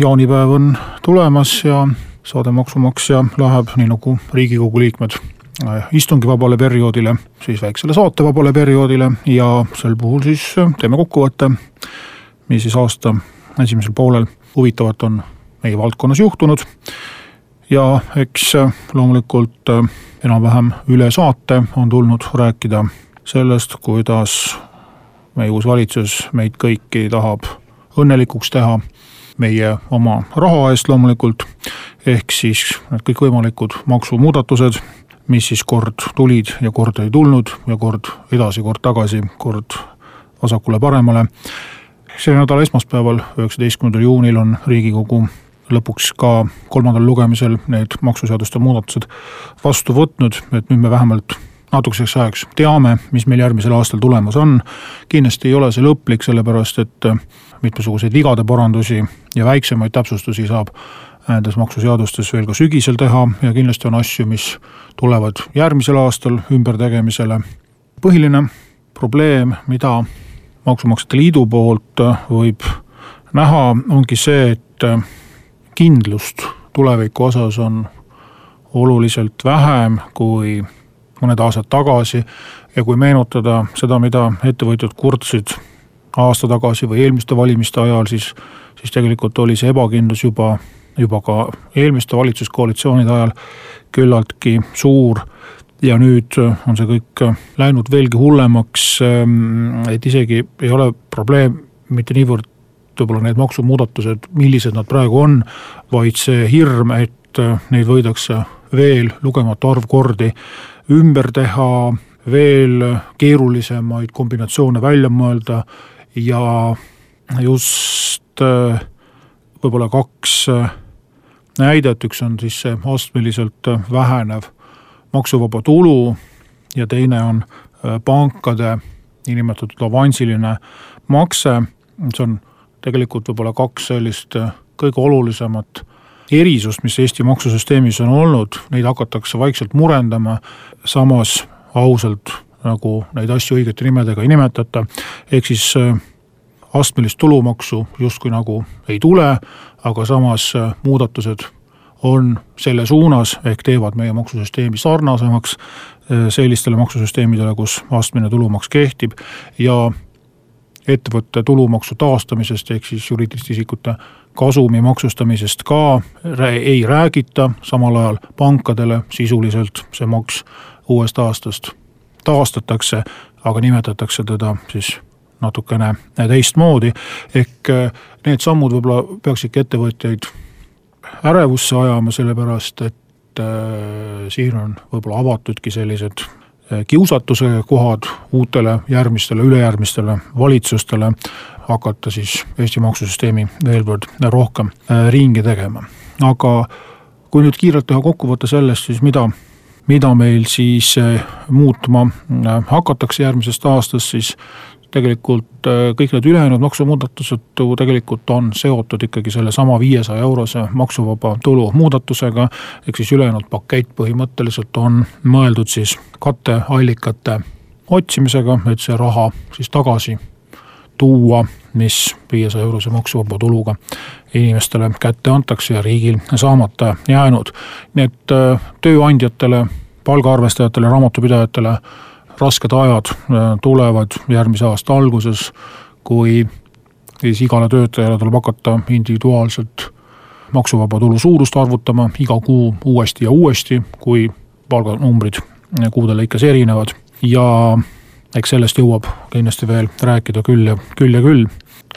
jaanipäev on tulemas ja saade Maksumaksja läheb, nii nagu riigikogu liikmed, äh, istungivabale perioodile, siis väiksele saatevabale perioodile ja sel puhul siis äh, teeme kokkuvõtte, mis siis aasta esimesel poolel huvitavat on meie valdkonnas juhtunud. ja eks äh, loomulikult enam-vähem üle saate on tulnud rääkida sellest, kuidas meie uus valitsus meid kõiki tahab õnnelikuks teha meie oma raha eest loomulikult, ehk siis need kõikvõimalikud maksumuudatused, mis siis kord tulid ja kord ei tulnud ja kord edasi, kord tagasi, kord vasakule-paremale. selle nädala esmaspäeval, üheksateistkümnendal juunil on Riigikogu lõpuks ka kolmandal lugemisel need maksuseaduste muudatused vastu võtnud, et nüüd me vähemalt natukeseks ajaks teame, mis meil järgmisel aastal tulemas on. kindlasti ei ole see lõplik, sellepärast et mitmesuguseid vigade parandusi ja väiksemaid täpsustusi saab nendes maksuseadustes veel ka sügisel teha ja kindlasti on asju, mis tulevad järgmisel aastal ümbertegemisele. põhiline probleem, mida Maksumaksjate Liidu poolt võib näha, ongi see, et kindlust tuleviku osas on oluliselt vähem kui mõned aastad tagasi ja kui meenutada seda, mida ettevõtjad kurtsid aasta tagasi või eelmiste valimiste ajal, siis, siis tegelikult oli see ebakindlus juba, juba ka eelmiste valitsuskoalitsioonide ajal küllaltki suur. Ja nüüd on see kõik läinud veelgi hullemaks, et isegi ei ole probleem mitte niivõrd võib-olla need maksumuudatused, millised nad praegu on, vaid see hirm, et neid võidakse veel lugematu arv kordi ümber teha, veel keerulisemaid kombinatsioone välja mõelda ja just äh, võib-olla kaks äh, näidet, üks on siis see astmeliselt äh, vähenev maksuvaba tulu ja teine on pankade niinimetatud avansiline makse, see on tegelikult võib-olla kaks sellist kõige olulisemat erisust, mis Eesti maksusüsteemis on olnud, neid hakatakse vaikselt murendama, samas ausalt nagu neid asju õigete nimedega ei nimetata, ehk siis äh, astmelist tulumaksu justkui nagu ei tule, aga samas äh, muudatused on selle suunas, ehk teevad meie maksusüsteemi sarnasemaks äh, sellistele maksusüsteemidele, kus astmeline tulumaks kehtib ja ettevõtte tulumaksu taastamisest, ehk siis juriidiliste isikute kasumi maksustamisest ka ei räägita, samal ajal pankadele sisuliselt see maks uuest aastast taastatakse, aga nimetatakse teda siis natukene teistmoodi. ehk äh, need sammud võib-olla peaksidki ettevõtjaid ärevusse ajama, sellepärast et äh, siin on võib-olla avatudki sellised äh, kiusatuse kohad uutele järgmistele, ülejärgmistele valitsustele hakata siis Eesti maksusüsteemi veel kord rohkem ringi tegema. aga kui nüüd kiirelt teha kokkuvõte sellest siis, mida mida meil siis äh, muutma äh, hakatakse järgmisest aastast, siis tegelikult äh, kõik need ülejäänud maksumuudatused ju tegelikult on seotud ikkagi sellesama viiesaja eurose maksuvaba tulu muudatusega. ehk siis ülejäänud pakett põhimõtteliselt on mõeldud siis katteallikate otsimisega, et see raha siis tagasi tuua, mis viiesaja eurose maksuvaba tuluga inimestele kätte antakse ja riigil saamata jäänud. nii et tööandjatele palgaarvestajatele, raamatupidajatele rasked ajad äh, tulevad järgmise aasta alguses, kui siis igale töötajale tuleb hakata individuaalselt maksuvaba tulu suurust arvutama iga kuu uuesti ja uuesti, kui palganumbrid kuude lõikes erinevad ja eks sellest jõuab kindlasti veel rääkida küll ja küll ja küll.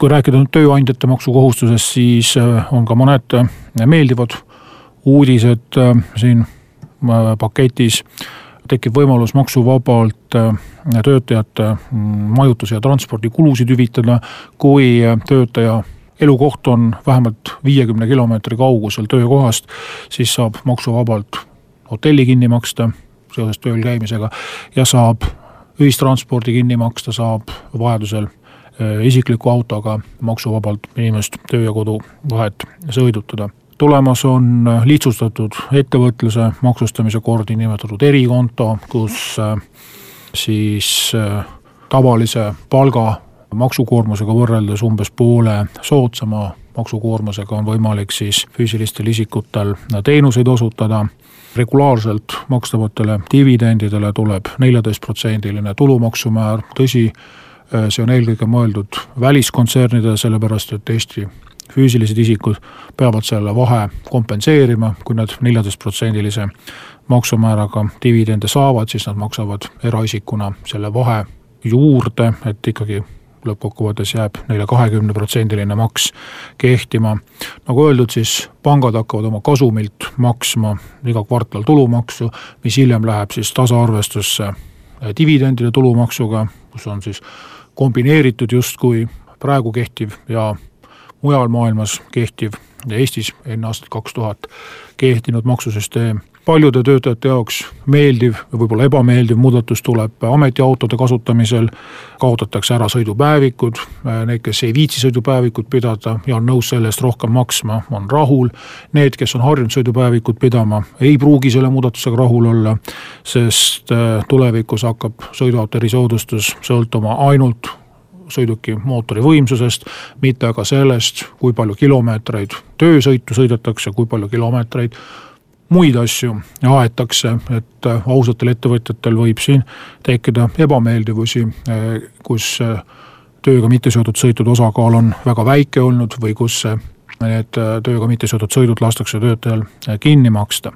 kui rääkida nüüd tööandjate maksukohustusest, siis äh, on ka mõned äh, meeldivad uudised siin paketis tekib võimalus maksuvabalt äh, töötajate mm, majutus- ja transpordikulusid hüvitada, kui töötaja elukoht on vähemalt viiekümne kilomeetri kaugusel töökohast, siis saab maksuvabalt hotelli kinni maksta seoses tööl käimisega ja saab ühistranspordi kinni maksta, saab vajadusel äh, isikliku autoga maksuvabalt inimest töö ja kodu vahet sõidutada tulemas on lihtsustatud ettevõtluse maksustamise kord, niinimetatud erikonto, kus äh, siis äh, tavalise palga maksukoormusega võrreldes umbes poole soodsama maksukoormusega on võimalik siis füüsilistel isikutel teenuseid osutada. regulaarselt makstavatele dividendidele tuleb neljateistprotsendiline tulumaksumäär, tõsi, äh, see on eelkõige mõeldud väliskontsernidele, sellepärast et Eesti füüsilised isikud peavad selle vahe kompenseerima, kui nad neljateistprotsendilise maksumääraga dividende saavad, siis nad maksavad eraisikuna selle vahe juurde, et ikkagi lõppkokkuvõttes jääb neile kahekümneprotsendiline maks kehtima. nagu öeldud, siis pangad hakkavad oma kasumilt maksma iga kvartal tulumaksu, mis hiljem läheb siis tasaarvestusse dividendide tulumaksuga, kus on siis kombineeritud justkui praegu kehtiv ja mujal maailmas kehtiv ja Eestis enne aastat kaks tuhat kehtinud maksusüsteem. paljude töötajate jaoks meeldiv või võib-olla ebameeldiv muudatus tuleb ametiautode kasutamisel, kaotatakse ära sõidupäevikud, need, kes ei viitsi sõidupäevikut pidada ja on nõus selle eest rohkem maksma, on rahul. Need, kes on harjunud sõidupäevikut pidama, ei pruugi selle muudatusega rahul olla, sest äh, tulevikus hakkab sõiduauto erisoodustus sõltuma ainult sõiduki mootori võimsusest, mitte aga sellest, kui palju kilomeetreid töösõitu sõidetakse, kui palju kilomeetreid muid asju aetakse, et äh, ausatel ettevõtjatel võib siin tekkida ebameeldivusi, äh, kus äh, tööga mitte seotud sõitude osakaal on väga väike olnud või kus need tööga mitte seotud sõidud lastakse töötajal kinni maksta.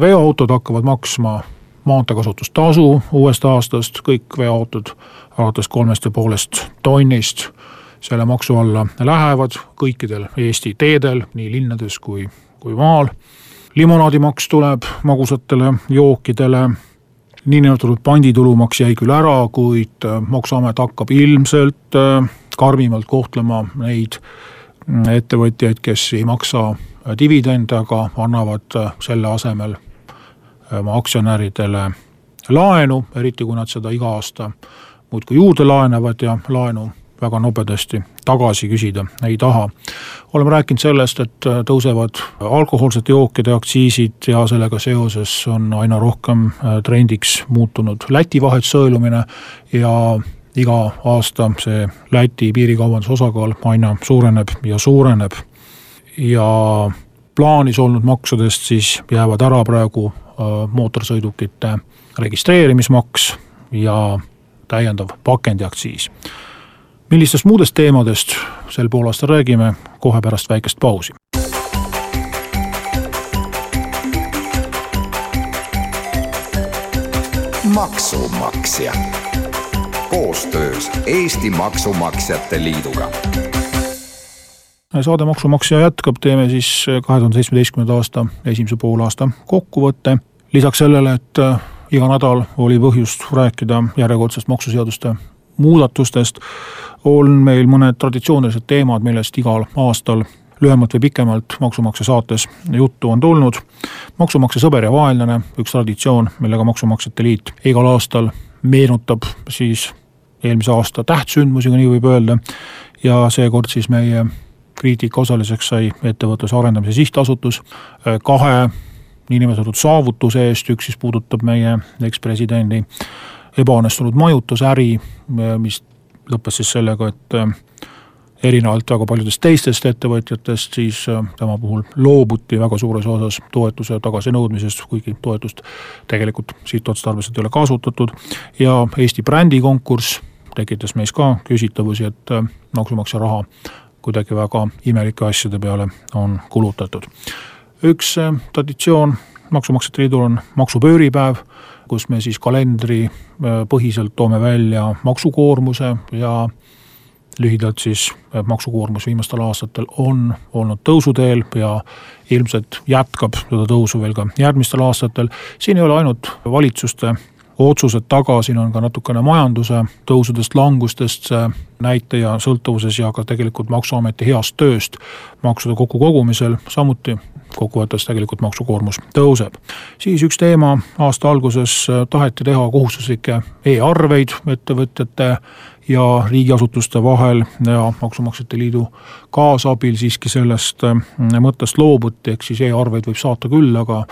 veoautod hakkavad maksma maanteekasutustasu uuest aastast, kõik veoautod alates kolmest ja poolest tonnist selle maksu alla lähevad kõikidel Eesti teedel, nii linnades kui, kui maal. limonaadimaks tuleb magusatele jookidele, niinimetatud panditulumaks jäi küll ära, kuid maksuamet hakkab ilmselt äh, karmimalt kohtlema neid ettevõtjaid, kes ei maksa dividende, aga annavad selle asemel oma aktsionäridele laenu, eriti kui nad seda iga aasta muudkui juurde laenavad ja laenu väga nobedasti tagasi küsida ei taha. oleme rääkinud sellest, et tõusevad alkohoolsete jookide aktsiisid ja sellega seoses on aina rohkem trendiks muutunud Läti vahet sõelumine ja iga aasta see Läti piirikaubanduse osakaal aina suureneb ja suureneb. ja plaanis olnud maksudest siis jäävad ära praegu Äh, mootorsõidukite registreerimismaks ja täiendav pakendiaktsiis. millistest muudest teemadest sel poolaastal räägime kohe pärast väikest pausi. maksumaksja koostöös Eesti Maksumaksjate Liiduga saade Maksumaksja jätkab, teeme siis kahe tuhande seitsmeteistkümnenda aasta esimese poolaasta kokkuvõtte. lisaks sellele, et äh, iga nädal oli põhjust rääkida järjekordsest maksuseaduste muudatustest, on meil mõned traditsioonilised teemad, millest igal aastal lühemalt või pikemalt Maksumaksja saates juttu on tulnud. maksumaksja sõber ja vaenlane, üks traditsioon, millega Maksumaksjate Liit igal aastal meenutab siis eelmise aasta tähtsündmusi, kui nii võib öelda, ja seekord siis meie kriitika osaliseks sai Ettevõtluse Arendamise Sihtasutus äh, kahe niinimetatud saavutuse eest, üks siis puudutab meie ekspresidendi ebaõnnestunud majutusäri, äh, mis lõppes siis sellega, et äh, erinevalt väga paljudest teistest ettevõtjatest, siis tema puhul loobuti väga suures osas toetuse tagasinõudmisest, kuigi toetust tegelikult sihtotstarbeliselt ei ole kasutatud. ja Eesti brändikonkurss tekitas meis ka küsitavusi, et maksumaksja raha kuidagi väga imelike asjade peale on kulutatud. üks äh, traditsioon Maksumaksjate Liidul on maksupööripäev, kus me siis kalendri äh, põhiselt toome välja maksukoormuse ja lühidalt siis äh, maksukoormus viimastel aastatel on olnud tõusuteel ja ilmselt jätkab seda tõusu veel ka järgmistel aastatel. siin ei ole ainult valitsuste otsused taga, siin on ka natukene majanduse tõusudest, langustest see näitaja sõltuvuses ja ka tegelikult Maksuameti heast tööst maksude kokkukogumisel, samuti kokkuvõttes tegelikult maksukoormus tõuseb. siis üks teema, aasta alguses taheti teha kohustuslikke e-arveid ettevõtjate ja riigiasutuste vahel ja Maksumaksjate Liidu kaasabil siiski sellest mõttest loobuti, ehk siis e-arveid võib saata küll, aga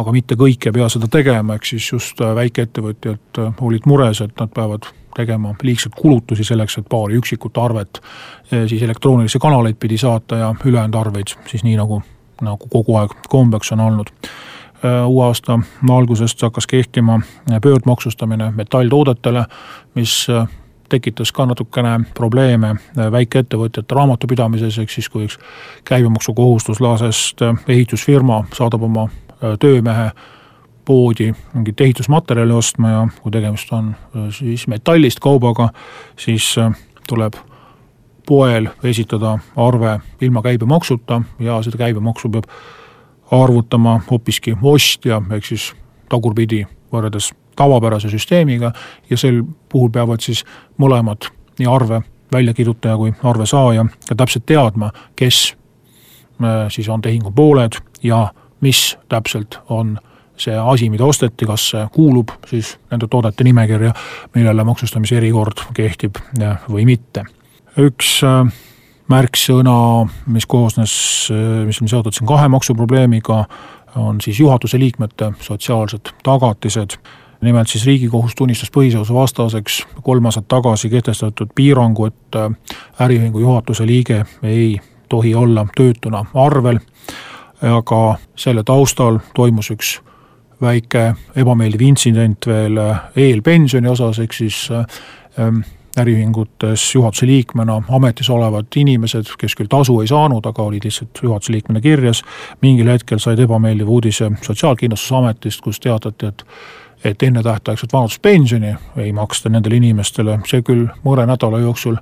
aga mitte kõik ei pea seda tegema, ehk siis just äh, väikeettevõtjad äh, olid mures, et nad peavad tegema liigseid kulutusi selleks, et paari üksikut arvet äh, siis elektroonilisi kanaleid pidi saata ja ülejäänud arveid siis nii, nagu, nagu kogu aeg kombeks on olnud. uue aasta algusest hakkas kehtima pöördmaksustamine metalltoodetele, mis tekitas ka natukene probleeme väikeettevõtjate raamatupidamises, ehk siis kui üks käibemaksukohustuslasest ehitusfirma saadab oma töömehe poodi mingit ehitusmaterjali ostma ja kui tegemist on äh, siis metallist kaubaga, siis äh, tuleb poel esitada arve ilma käibemaksuta ja seda käibemaksu peab arvutama hoopiski ostja, ehk siis tagurpidi võrreldes tavapärase süsteemiga ja sel puhul peavad siis mõlemad, nii arve väljakirjutaja kui arve saaja ka täpselt teadma, kes siis on tehingu pooled ja mis täpselt on see asi, mida osteti, kas see kuulub siis nende toodete nimekirja, millele maksustamise erikord kehtib või mitte. üks äh, märksõna, mis koosnes, äh, mis on seotud siin kahe maksuprobleemiga, on siis juhatuse liikmete sotsiaalsed tagatised. nimelt siis Riigikohus tunnistas põhiseaduse vastaseks kolm aastat tagasi kehtestatud piirangu, et äh, äriühingu juhatuse liige ei tohi olla töötuna arvel aga selle taustal toimus üks väike ebameeldiv intsident veel äh, eelpensioni osas, ehk siis ähm, äriühingutes juhatuse liikmena ametis olevad inimesed, kes küll tasu ei saanud, aga olid lihtsalt juhatuse liikmena kirjas, mingil hetkel said ebameeldiva uudise Sotsiaalkindlustusametist, kus teatati, et et ennetähtaegset vanaduspensioni ei maksta nendele inimestele, see küll mõne nädala jooksul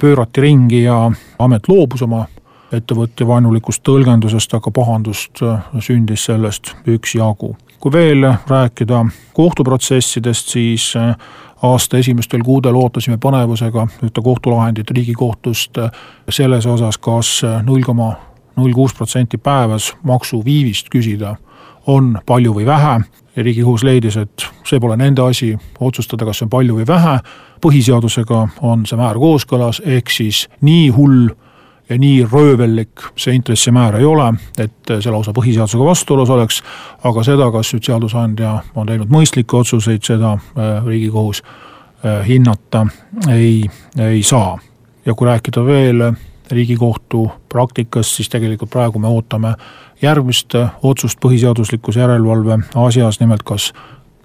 pöörati ringi ja amet loobus oma ettevõtja vaenulikust tõlgendusest, aga pahandust äh, sündis sellest üksjagu. kui veel rääkida kohtuprotsessidest, siis äh, aasta esimestel kuudel ootasime põnevusega ühte kohtulahendit Riigikohtust äh, selles osas kas, kas null koma null kuus protsenti päevas maksuviivist küsida on palju või vähe ja Riigikohus leidis, et see pole nende asi otsustada, kas see on palju või vähe, põhiseadusega on see määr kooskõlas, ehk siis nii hull ja nii röövellik see intressimäär ei ole, et see lausa põhiseadusega vastuolus oleks, aga seda, kas nüüd seadusandja on teinud mõistlikke otsuseid, seda äh, Riigikohus äh, hinnata ei, ei saa. ja kui rääkida veel Riigikohtu praktikast, siis tegelikult praegu me ootame järgmist otsust põhiseaduslikkuse järelevalve asjas, nimelt kas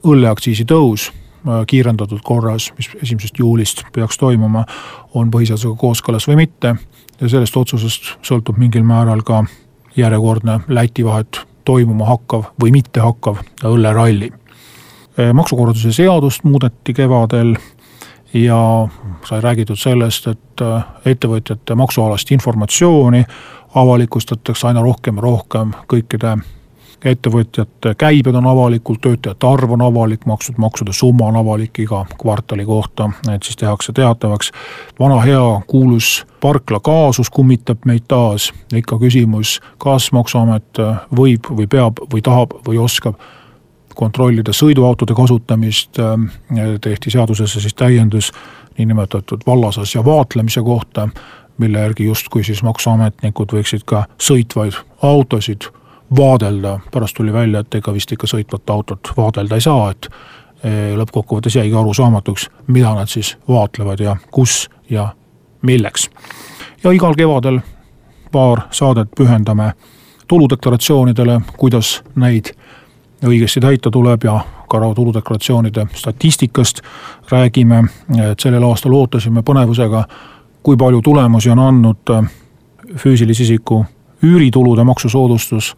õlleaktsiisi tõus äh, kiirendatud korras, mis esimesest juulist peaks toimuma, on põhiseadusega kooskõlas või mitte ja sellest otsusest sõltub mingil määral ka järjekordne Läti vahet toimuma hakkav või mitte hakkav õlleralli. maksukorralduse seadust muudeti kevadel ja sai räägitud sellest, et äh, ettevõtjate maksualast informatsiooni avalikustatakse aina rohkem ja rohkem kõikide ettevõtjate käibed on avalikud, töötajate arv on avalik, makstud maksude summa on avalik iga kvartali kohta, et siis tehakse teatavaks. vana hea kuulus parkla kaasus kummitab meid taas, ikka küsimus, kas maksuamet võib või peab või tahab või oskab kontrollida sõiduautode kasutamist, tehti seadusesse siis täiendus niinimetatud vallasasja vaatlemise kohta, mille järgi justkui siis maksuametnikud võiksid ka sõitvaid autosid vaadelda, pärast tuli välja, et ega vist ikka sõitvat autot vaadelda ei saa, et eh, lõppkokkuvõttes jäigi arusaamatuks, mida nad siis vaatlevad ja kus ja milleks. ja igal kevadel paar saadet pühendame tuludeklaratsioonidele, kuidas neid õigesti täita tuleb ja ka tuludeklaratsioonide statistikast räägime, et sellel aastal ootasime põnevusega, kui palju tulemusi on andnud füüsilise isiku üüritulude maksusoodustus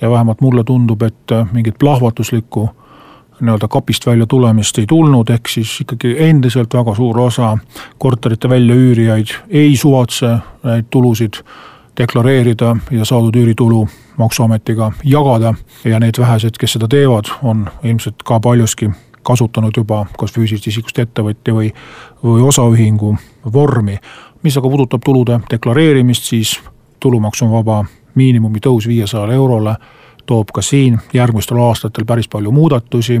ja vähemalt mulle tundub, et äh, mingit plahvatuslikku nii-öelda kapist välja tulemist ei tulnud, ehk siis ikkagi endiselt väga suur osa korterite väljaüürijaid ei suvatse neid tulusid deklareerida ja saadud üüritulu maksuametiga jagada ja need vähesed, kes seda teevad, on ilmselt ka paljuski kasutanud juba kas füüsilisest isikust ettevõtja või, või osaühingu vormi. mis aga puudutab tulude deklareerimist, siis tulumaksuvaba miinimumi tõus viiesajale eurole toob ka siin järgmistel aastatel päris palju muudatusi,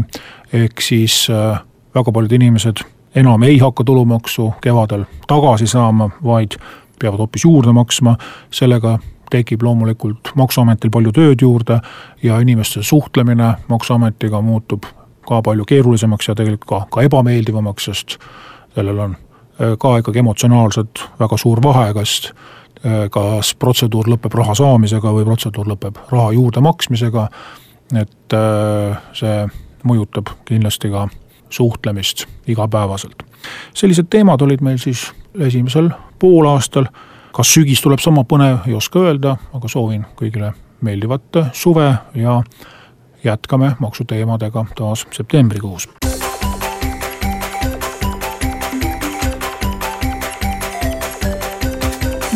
ehk siis äh, väga paljud inimesed enam ei hakka tulumaksu kevadel tagasi saama, vaid peavad hoopis juurde maksma, sellega tekib loomulikult Maksuametil palju tööd juurde ja inimeste suhtlemine Maksuametiga muutub ka palju keerulisemaks ja tegelikult ka, ka ebameeldivamaks, sest sellel on äh, ka ikkagi emotsionaalselt väga suur vahe, kas kas protseduur lõpeb raha saamisega või protseduur lõpeb raha juurde maksmisega, et äh, see mõjutab kindlasti ka suhtlemist igapäevaselt. sellised teemad olid meil siis esimesel poolaastal kas sügis tuleb sama põnev, ei oska öelda, aga soovin kõigile meeldivat suve ja jätkame maksuteemadega taas septembrikuus.